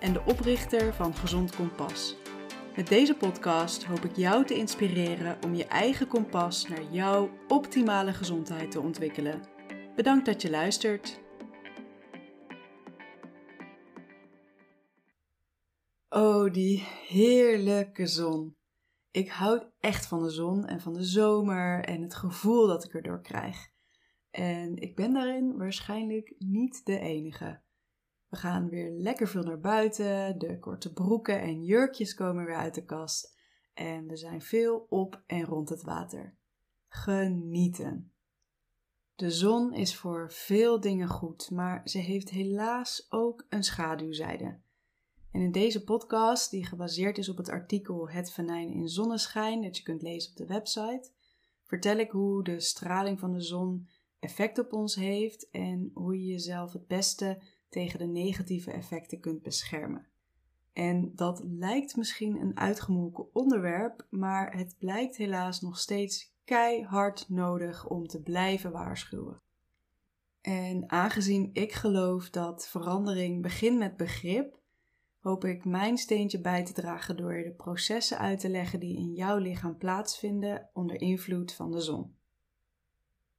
en de oprichter van Gezond Kompas. Met deze podcast hoop ik jou te inspireren om je eigen kompas naar jouw optimale gezondheid te ontwikkelen. Bedankt dat je luistert. Oh, die heerlijke zon. Ik houd echt van de zon en van de zomer en het gevoel dat ik erdoor krijg. En ik ben daarin waarschijnlijk niet de enige. We gaan weer lekker veel naar buiten, de korte broeken en jurkjes komen weer uit de kast en we zijn veel op en rond het water. Genieten. De zon is voor veel dingen goed, maar ze heeft helaas ook een schaduwzijde. En in deze podcast, die gebaseerd is op het artikel Het venijn in zonneschijn, dat je kunt lezen op de website, vertel ik hoe de straling van de zon effect op ons heeft en hoe je jezelf het beste tegen de negatieve effecten kunt beschermen. En dat lijkt misschien een uitgemolken onderwerp, maar het blijkt helaas nog steeds keihard nodig om te blijven waarschuwen. En aangezien ik geloof dat verandering begint met begrip, hoop ik mijn steentje bij te dragen door de processen uit te leggen die in jouw lichaam plaatsvinden onder invloed van de zon.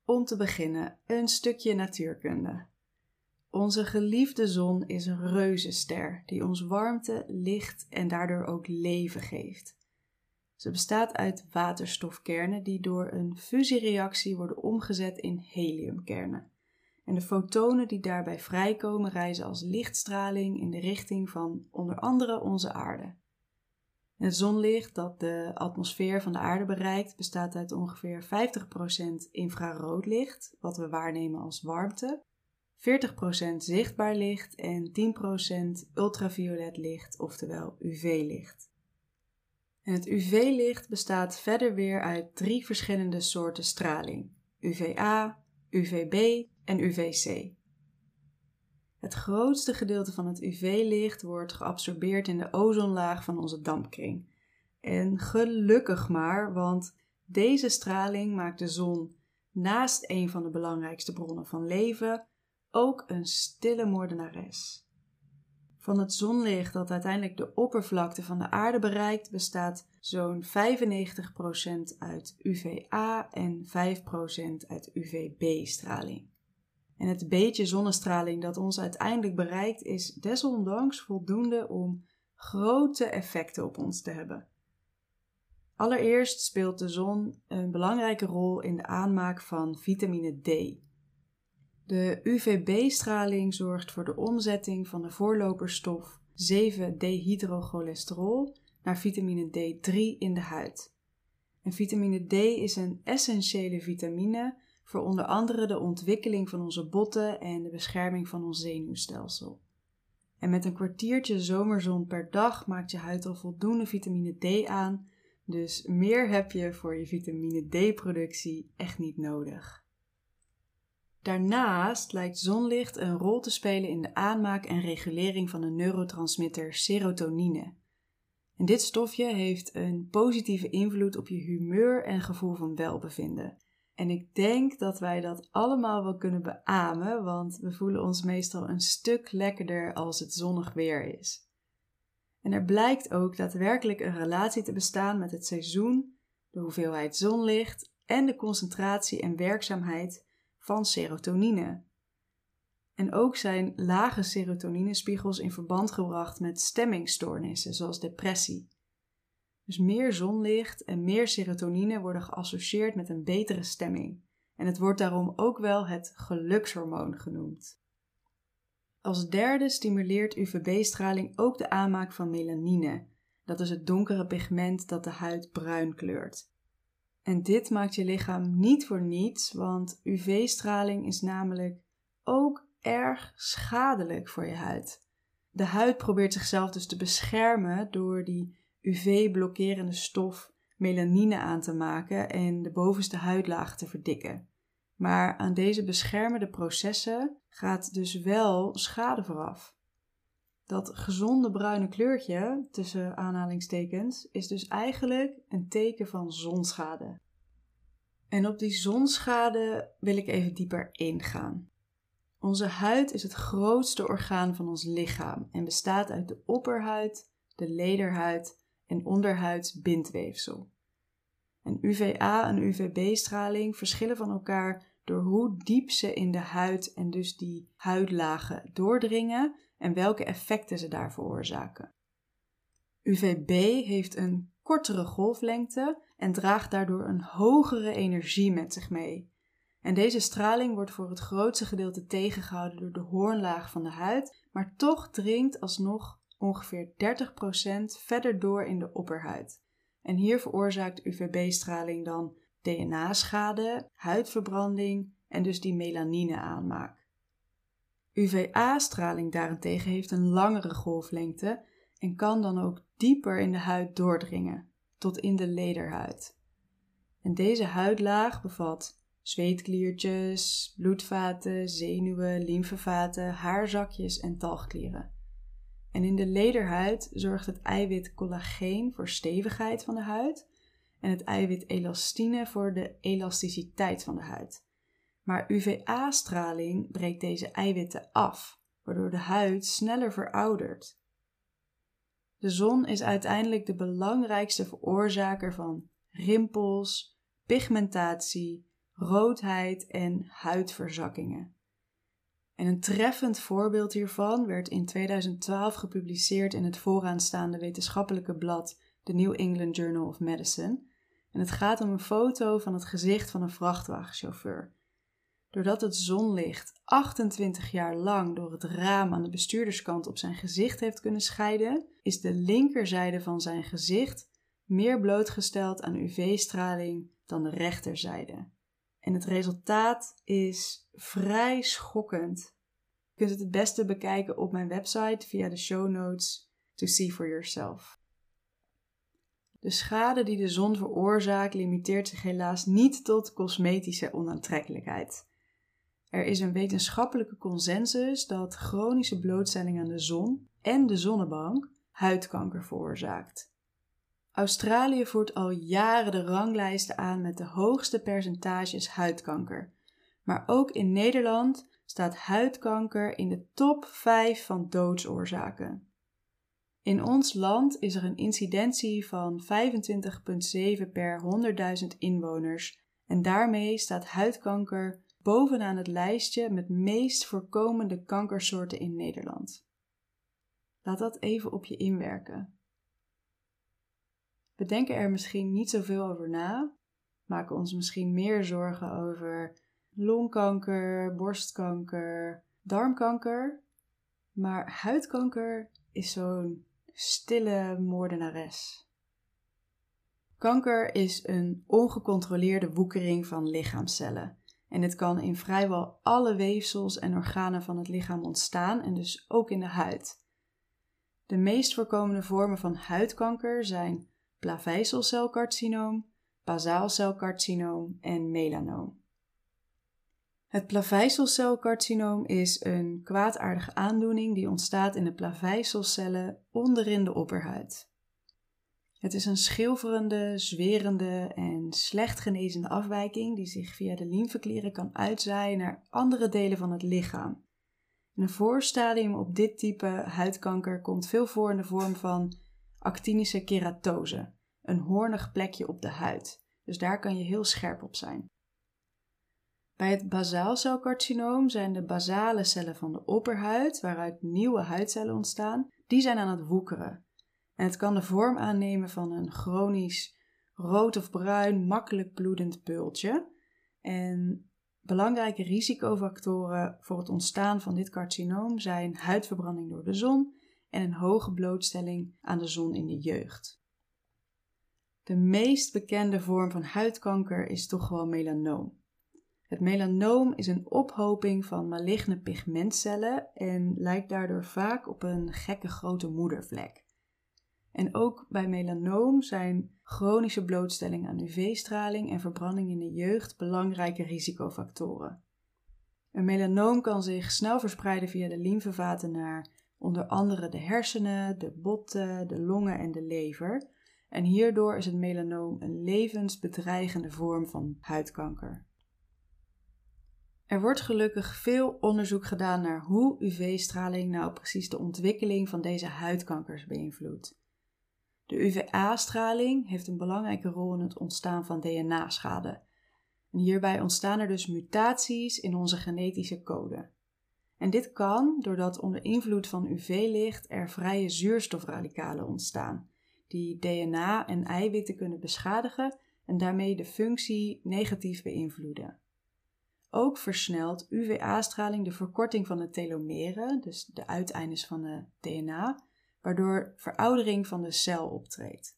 Om te beginnen, een stukje natuurkunde. Onze geliefde zon is een reuzenster die ons warmte, licht en daardoor ook leven geeft. Ze bestaat uit waterstofkernen die door een fusiereactie worden omgezet in heliumkernen. En de fotonen die daarbij vrijkomen reizen als lichtstraling in de richting van onder andere onze aarde. Het zonlicht dat de atmosfeer van de aarde bereikt bestaat uit ongeveer 50% infraroodlicht, wat we waarnemen als warmte, 40% zichtbaar licht en 10% ultraviolet licht, oftewel UV-licht. En het UV-licht bestaat verder weer uit drie verschillende soorten straling: UVA, UVB en UVC. Het grootste gedeelte van het UV-licht wordt geabsorbeerd in de ozonlaag van onze dampkring. En gelukkig maar, want deze straling maakt de zon naast een van de belangrijkste bronnen van leven ook een stille moordenares. Van het zonlicht dat uiteindelijk de oppervlakte van de aarde bereikt, bestaat zo'n 95% uit UVA en 5% uit UVB-straling. En het beetje zonnestraling dat ons uiteindelijk bereikt is desondanks voldoende om grote effecten op ons te hebben. Allereerst speelt de zon een belangrijke rol in de aanmaak van vitamine D. De UVB-straling zorgt voor de omzetting van de voorloperstof 7-dehydrocholesterol naar vitamine D3 in de huid. En vitamine D is een essentiële vitamine voor onder andere de ontwikkeling van onze botten en de bescherming van ons zenuwstelsel. En met een kwartiertje zomerzon per dag maakt je huid al voldoende vitamine D aan, dus meer heb je voor je vitamine D-productie echt niet nodig. Daarnaast lijkt zonlicht een rol te spelen in de aanmaak en regulering van de neurotransmitter serotonine. En dit stofje heeft een positieve invloed op je humeur en gevoel van welbevinden. En ik denk dat wij dat allemaal wel kunnen beamen, want we voelen ons meestal een stuk lekkerder als het zonnig weer is. En er blijkt ook daadwerkelijk een relatie te bestaan met het seizoen, de hoeveelheid zonlicht en de concentratie en werkzaamheid van serotonine. En ook zijn lage serotoninespiegels in verband gebracht met stemmingstoornissen zoals depressie. Dus meer zonlicht en meer serotonine worden geassocieerd met een betere stemming. En het wordt daarom ook wel het gelukshormoon genoemd. Als derde stimuleert UVB-straling ook de aanmaak van melanine. Dat is het donkere pigment dat de huid bruin kleurt. En dit maakt je lichaam niet voor niets, want UV-straling is namelijk ook erg schadelijk voor je huid. De huid probeert zichzelf dus te beschermen door die UV-blokkerende stof melanine aan te maken en de bovenste huidlaag te verdikken. Maar aan deze beschermende processen gaat dus wel schade vooraf. Dat gezonde bruine kleurtje, tussen aanhalingstekens, is dus eigenlijk een teken van zonschade. En op die zonschade wil ik even dieper ingaan. Onze huid is het grootste orgaan van ons lichaam en bestaat uit de opperhuid, de lederhuid en onderhuids bindweefsel. En UVA en UVB-straling verschillen van elkaar door hoe diep ze in de huid en dus die huidlagen doordringen en welke effecten ze daar veroorzaken. UVB heeft een kortere golflengte en draagt daardoor een hogere energie met zich mee. En deze straling wordt voor het grootste gedeelte tegengehouden door de hoornlaag van de huid, maar toch dringt alsnog ongeveer 30% verder door in de opperhuid. En hier veroorzaakt UVB-straling dan DNA-schade, huidverbranding en dus die melanine aanmaak. UVA-straling daarentegen heeft een langere golflengte en kan dan ook dieper in de huid doordringen, tot in de lederhuid. En deze huidlaag bevat zweetkliertjes, bloedvaten, zenuwen, lymfevaten, haarzakjes en talgklieren. En in de lederhuid zorgt het eiwit collageen voor stevigheid van de huid en het eiwit elastine voor de elasticiteit van de huid. Maar UVA-straling breekt deze eiwitten af, waardoor de huid sneller veroudert. De zon is uiteindelijk de belangrijkste veroorzaker van rimpels, pigmentatie, roodheid en huidverzakkingen. En een treffend voorbeeld hiervan werd in 2012 gepubliceerd in het vooraanstaande wetenschappelijke blad The New England Journal of Medicine. En het gaat om een foto van het gezicht van een vrachtwagenchauffeur. Doordat het zonlicht 28 jaar lang door het raam aan de bestuurderskant op zijn gezicht heeft kunnen scheiden, is de linkerzijde van zijn gezicht meer blootgesteld aan UV-straling dan de rechterzijde. En het resultaat is vrij schokkend. Je kunt het het beste bekijken op mijn website via de show notes to see for yourself. De schade die de zon veroorzaakt limiteert zich helaas niet tot cosmetische onaantrekkelijkheid. Er is een wetenschappelijke consensus dat chronische blootstelling aan de zon en de zonnebank huidkanker veroorzaakt. Australië voert al jaren de ranglijsten aan met de hoogste percentages huidkanker. Maar ook in Nederland staat huidkanker in de top 5 van doodsoorzaken. In ons land is er een incidentie van 25,7 per 100.000 inwoners en daarmee staat huidkanker bovenaan het lijstje met meest voorkomende kankersoorten in Nederland. Laat dat even op je inwerken. We denken er misschien niet zoveel over na, maken ons misschien meer zorgen over longkanker, borstkanker, darmkanker. Maar huidkanker is zo'n stille moordenares. Kanker is een ongecontroleerde woekering van lichaamcellen. En dit kan in vrijwel alle weefsels en organen van het lichaam ontstaan en dus ook in de huid. De meest voorkomende vormen van huidkanker zijn plaveisselcelcarcinoom, basaalcelcarcinoom en melanoom. Het plaveisselcelcarcinoom is een kwaadaardige aandoening die ontstaat in de plaveisselcellen onderin de opperhuid. Het is een schilferende, zwerende en slecht genezende afwijking die zich via de lymfeklieren kan uitzaaien naar andere delen van het lichaam. een voorstadium op dit type huidkanker komt veel voor in de vorm van actinische keratose, een hoornig plekje op de huid. Dus daar kan je heel scherp op zijn. Bij het basaalcelcarcinoom zijn de basale cellen van de opperhuid, waaruit nieuwe huidcellen ontstaan, die zijn aan het woekeren. Het kan de vorm aannemen van een chronisch rood of bruin, makkelijk bloedend pultje. En belangrijke risicofactoren voor het ontstaan van dit carcinoom zijn huidverbranding door de zon en een hoge blootstelling aan de zon in de jeugd. De meest bekende vorm van huidkanker is toch wel melanoom. Het melanoom is een ophoping van maligne pigmentcellen en lijkt daardoor vaak op een gekke grote moedervlek. En ook bij melanoom zijn chronische blootstelling aan UV-straling en verbranding in de jeugd belangrijke risicofactoren. Een melanoom kan zich snel verspreiden via de lymfevaten naar onder andere de hersenen, de botten, de longen en de lever. En hierdoor is het melanoom een levensbedreigende vorm van huidkanker. Er wordt gelukkig veel onderzoek gedaan naar hoe UV-straling nou precies de ontwikkeling van deze huidkankers beïnvloedt. De UVA-straling heeft een belangrijke rol in het ontstaan van DNA-schade. En hierbij ontstaan er dus mutaties in onze genetische code. En dit kan doordat onder invloed van UV-licht er vrije zuurstofradicalen ontstaan, die DNA en eiwitten kunnen beschadigen en daarmee de functie negatief beïnvloeden. Ook versnelt UVA-straling de verkorting van de telomeren, dus de uiteindes van de DNA, waardoor veroudering van de cel optreedt.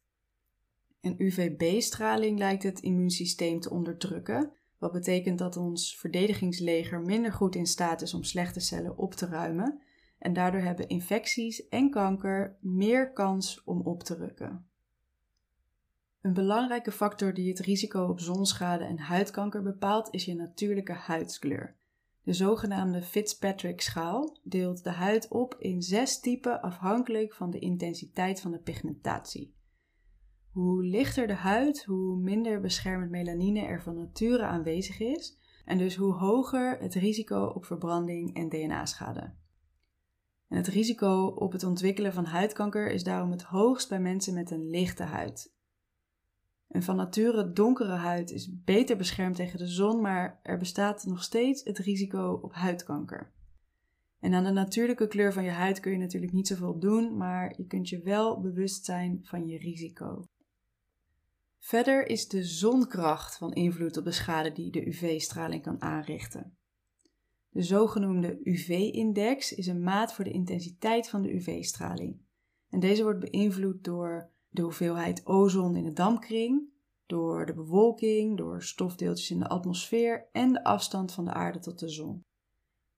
En UVB-straling lijkt het immuunsysteem te onderdrukken, wat betekent dat ons verdedigingsleger minder goed in staat is om slechte cellen op te ruimen en daardoor hebben infecties en kanker meer kans om op te rukken. Een belangrijke factor die het risico op zonschade en huidkanker bepaalt is je natuurlijke huidskleur. De zogenaamde Fitzpatrick-schaal deelt de huid op in zes typen afhankelijk van de intensiteit van de pigmentatie. Hoe lichter de huid, hoe minder beschermend melanine er van nature aanwezig is en dus hoe hoger het risico op verbranding en DNA-schade. En het risico op het ontwikkelen van huidkanker is daarom het hoogst bij mensen met een lichte huid. Een van nature donkere huid is beter beschermd tegen de zon, maar er bestaat nog steeds het risico op huidkanker. En aan de natuurlijke kleur van je huid kun je natuurlijk niet zoveel doen, maar je kunt je wel bewust zijn van je risico. Verder is de zonkracht van invloed op de schade die de UV-straling kan aanrichten. De zogenoemde UV-index is een maat voor de intensiteit van de UV-straling. En deze wordt beïnvloed door de hoeveelheid ozon in de dampkring, door de bewolking, door stofdeeltjes in de atmosfeer en de afstand van de aarde tot de zon.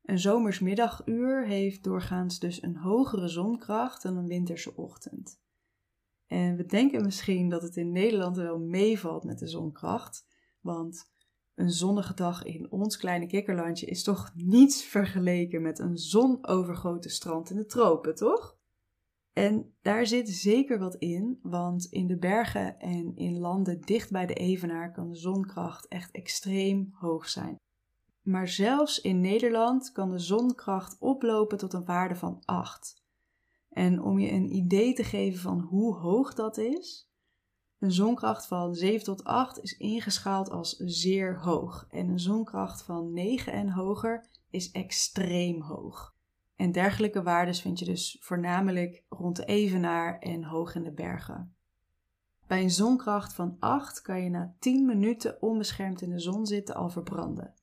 Een zomersmiddaguur heeft doorgaans dus een hogere zonkracht dan een winterse ochtend. En we denken misschien dat het in Nederland wel meevalt met de zonkracht, want een zonnige dag in ons kleine kikkerlandje is toch niets vergeleken met een zonovergoten strand in de tropen, toch? En daar zit zeker wat in, want in de bergen en in landen dicht bij de Evenaar kan de zonkracht echt extreem hoog zijn. Maar zelfs in Nederland kan de zonkracht oplopen tot een waarde van 8. En om je een idee te geven van hoe hoog dat is, een zonkracht van 7 tot 8 is ingeschaald als zeer hoog. En een zonkracht van 9 en hoger is extreem hoog. En dergelijke waarden vind je dus voornamelijk rond Evenaar en hoog in de bergen. Bij een zonkracht van 8 kan je na 10 minuten onbeschermd in de zon zitten al verbranden.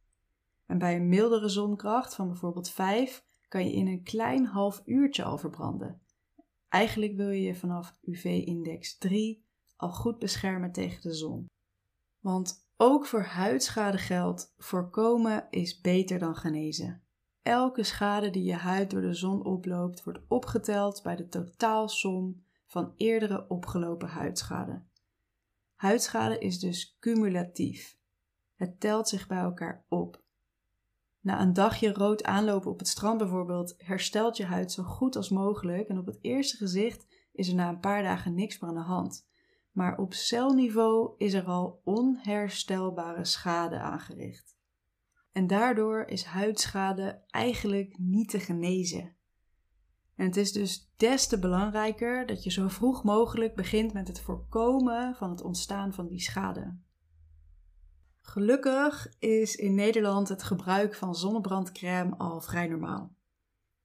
En bij een mildere zonkracht van bijvoorbeeld 5 kan je in een klein half uurtje al verbranden. Eigenlijk wil je je vanaf UV-index 3 al goed beschermen tegen de zon. Want ook voor huidschade geldt: voorkomen is beter dan genezen. Elke schade die je huid door de zon oploopt, wordt opgeteld bij de totaalsom van eerdere opgelopen huidschade. Huidschade is dus cumulatief. Het telt zich bij elkaar op. Na een dagje rood aanlopen op het strand bijvoorbeeld, herstelt je huid zo goed als mogelijk en op het eerste gezicht is er na een paar dagen niks meer aan de hand. Maar op celniveau is er al onherstelbare schade aangericht. En daardoor is huidschade eigenlijk niet te genezen. En het is dus des te belangrijker dat je zo vroeg mogelijk begint met het voorkomen van het ontstaan van die schade. Gelukkig is in Nederland het gebruik van zonnebrandcrème al vrij normaal.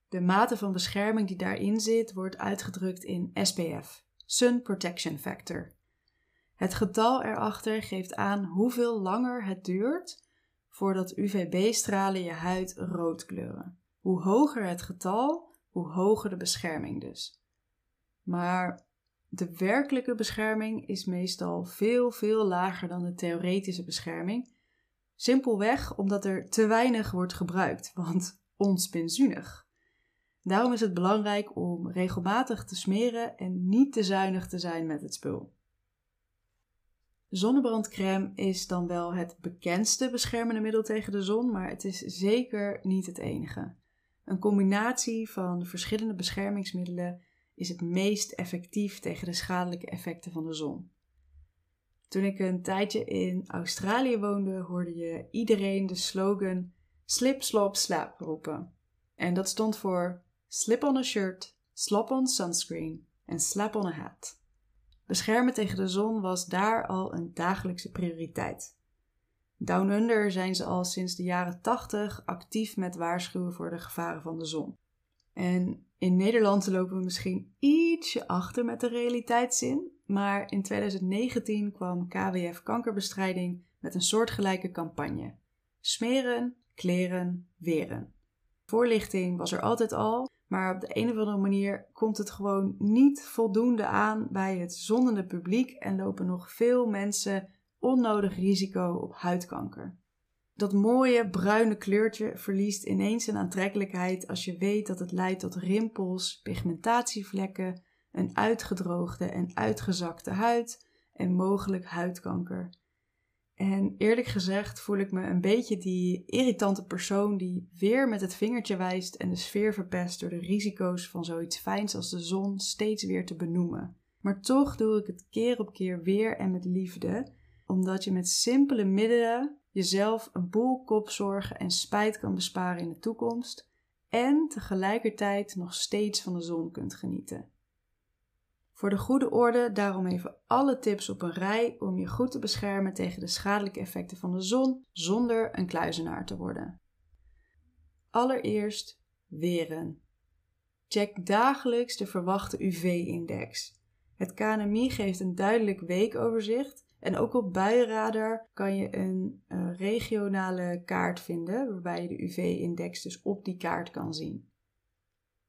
De mate van bescherming die daarin zit wordt uitgedrukt in SPF, Sun Protection Factor. Het getal erachter geeft aan hoeveel langer het duurt voordat UVB-stralen je huid rood kleuren. Hoe hoger het getal, hoe hoger de bescherming dus. Maar de werkelijke bescherming is meestal veel, veel lager dan de theoretische bescherming. Simpelweg omdat er te weinig wordt gebruikt, want onspinzuinig. Daarom is het belangrijk om regelmatig te smeren en niet te zuinig te zijn met het spul. Zonnebrandcrème is dan wel het bekendste beschermende middel tegen de zon, maar het is zeker niet het enige. Een combinatie van verschillende beschermingsmiddelen is het meest effectief tegen de schadelijke effecten van de zon. Toen ik een tijdje in Australië woonde, hoorde je iedereen de slogan Slip, Slop, Slap roepen. En dat stond voor Slip on a shirt, slop on sunscreen en slap on a hat. Beschermen tegen de zon was daar al een dagelijkse prioriteit. Down Under zijn ze al sinds de jaren 80 actief met waarschuwen voor de gevaren van de zon. En in Nederland lopen we misschien ietsje achter met de realiteitszin, maar in 2019 kwam KWF Kankerbestrijding met een soortgelijke campagne. Smeren, kleren, weren. Voorlichting was er altijd al, maar op de een of andere manier komt het gewoon niet voldoende aan bij het zonnende publiek en lopen nog veel mensen onnodig risico op huidkanker. Dat mooie bruine kleurtje verliest ineens zijn aantrekkelijkheid als je weet dat het leidt tot rimpels, pigmentatievlekken, een uitgedroogde en uitgezakte huid en mogelijk huidkanker. En eerlijk gezegd voel ik me een beetje die irritante persoon die weer met het vingertje wijst en de sfeer verpest door de risico's van zoiets fijns als de zon steeds weer te benoemen. Maar toch doe ik het keer op keer weer en met liefde, omdat je met simpele middelen jezelf een boel kopzorgen en spijt kan besparen in de toekomst en tegelijkertijd nog steeds van de zon kunt genieten. Voor de goede orde daarom even alle tips op een rij om je goed te beschermen tegen de schadelijke effecten van de zon zonder een kluizenaar te worden. Allereerst weren. Check dagelijks de verwachte UV-index. Het KNMI geeft een duidelijk weekoverzicht en ook op buienradar kan je een uh, regionale kaart vinden waarbij je de UV-index dus op die kaart kan zien.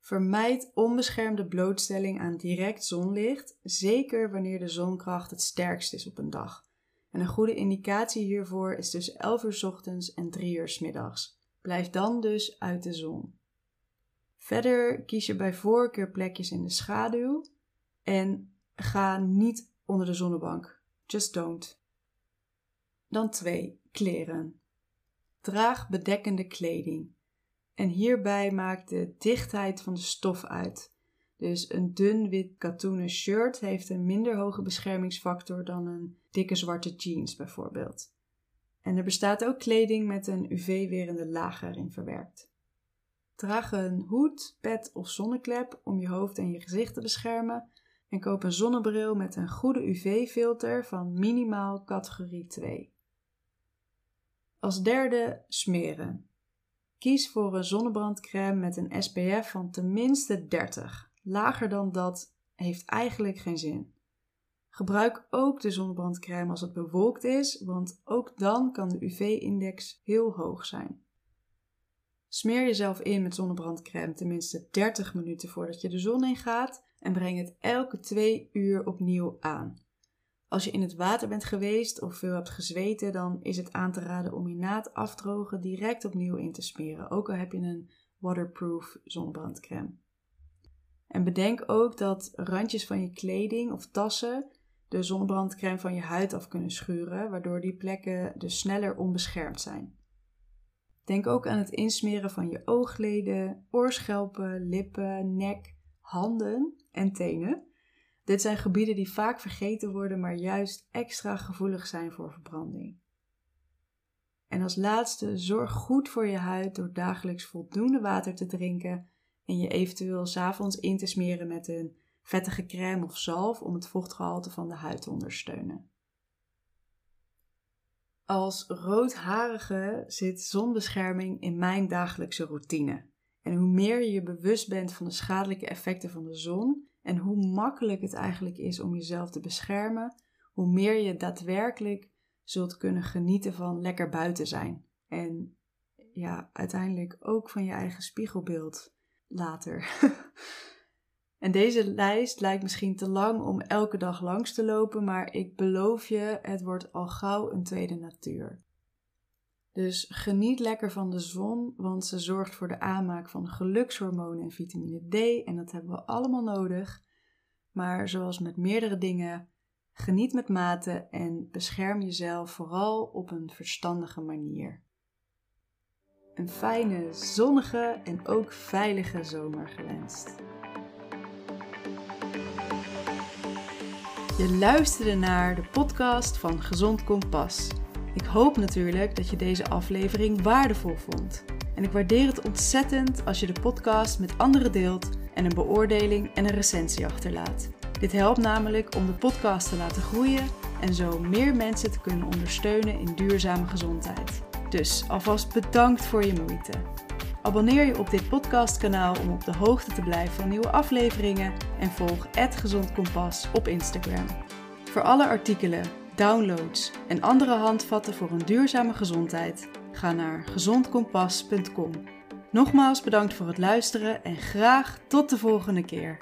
Vermijd onbeschermde blootstelling aan direct zonlicht, zeker wanneer de zonkracht het sterkst is op een dag. En een goede indicatie hiervoor is tussen 11 uur ochtends en 3 uur middags. Blijf dan dus uit de zon. Verder kies je bij voorkeur plekjes in de schaduw en ga niet onder de zonnebank. Just don't. Dan 2. Kleren. Draag bedekkende kleding. En hierbij maakt de dichtheid van de stof uit. Dus een dun wit katoenen shirt heeft een minder hoge beschermingsfactor dan een dikke zwarte jeans bijvoorbeeld. En er bestaat ook kleding met een UV-werende laag erin verwerkt. Draag een hoed, pet of zonneklep om je hoofd en je gezicht te beschermen en koop een zonnebril met een goede UV-filter van minimaal categorie 2. Als derde smeren. Kies voor een zonnebrandcrème met een SPF van tenminste 30. Lager dan dat heeft eigenlijk geen zin. Gebruik ook de zonnebrandcrème als het bewolkt is, want ook dan kan de UV-index heel hoog zijn. Smeer jezelf in met zonnebrandcrème tenminste 30 minuten voordat je de zon in gaat en breng het elke 2 uur opnieuw aan. Als je in het water bent geweest of veel hebt gezweten, dan is het aan te raden om je na het afdrogen direct opnieuw in te smeren, ook al heb je een waterproof zonnebrandcrème. En bedenk ook dat randjes van je kleding of tassen de zonnebrandcrème van je huid af kunnen schuren, waardoor die plekken dus sneller onbeschermd zijn. Denk ook aan het insmeren van je oogleden, oorschelpen, lippen, nek, handen en tenen. Dit zijn gebieden die vaak vergeten worden, maar juist extra gevoelig zijn voor verbranding. En als laatste, zorg goed voor je huid door dagelijks voldoende water te drinken en je eventueel s'avonds in te smeren met een vettige crème of zalf om het vochtgehalte van de huid te ondersteunen. Als roodharige zit zonbescherming in mijn dagelijkse routine. En hoe meer je je bewust bent van de schadelijke effecten van de zon en hoe makkelijk het eigenlijk is om jezelf te beschermen, hoe meer je daadwerkelijk zult kunnen genieten van lekker buiten zijn. En ja, uiteindelijk ook van je eigen spiegelbeeld later. en deze lijst lijkt misschien te lang om elke dag langs te lopen, maar ik beloof je, het wordt al gauw een tweede natuur. Dus geniet lekker van de zon, want ze zorgt voor de aanmaak van gelukshormonen en vitamine D en dat hebben we allemaal nodig. Maar zoals met meerdere dingen, geniet met mate en bescherm jezelf vooral op een verstandige manier. Een fijne, zonnige en ook veilige zomer gewenst. Je luisterde naar de podcast van Gezond Kompas. Ik hoop natuurlijk dat je deze aflevering waardevol vond. En ik waardeer het ontzettend als je de podcast met anderen deelt en een beoordeling en een recensie achterlaat. Dit helpt namelijk om de podcast te laten groeien en zo meer mensen te kunnen ondersteunen in duurzame gezondheid. Dus alvast bedankt voor je moeite. Abonneer je op dit podcastkanaal om op de hoogte te blijven van nieuwe afleveringen en volg Gezond Kompas op Instagram. Voor alle artikelen, downloads en andere handvatten voor een duurzame gezondheid, ga naar gezondkompas.com. Nogmaals bedankt voor het luisteren en graag tot de volgende keer.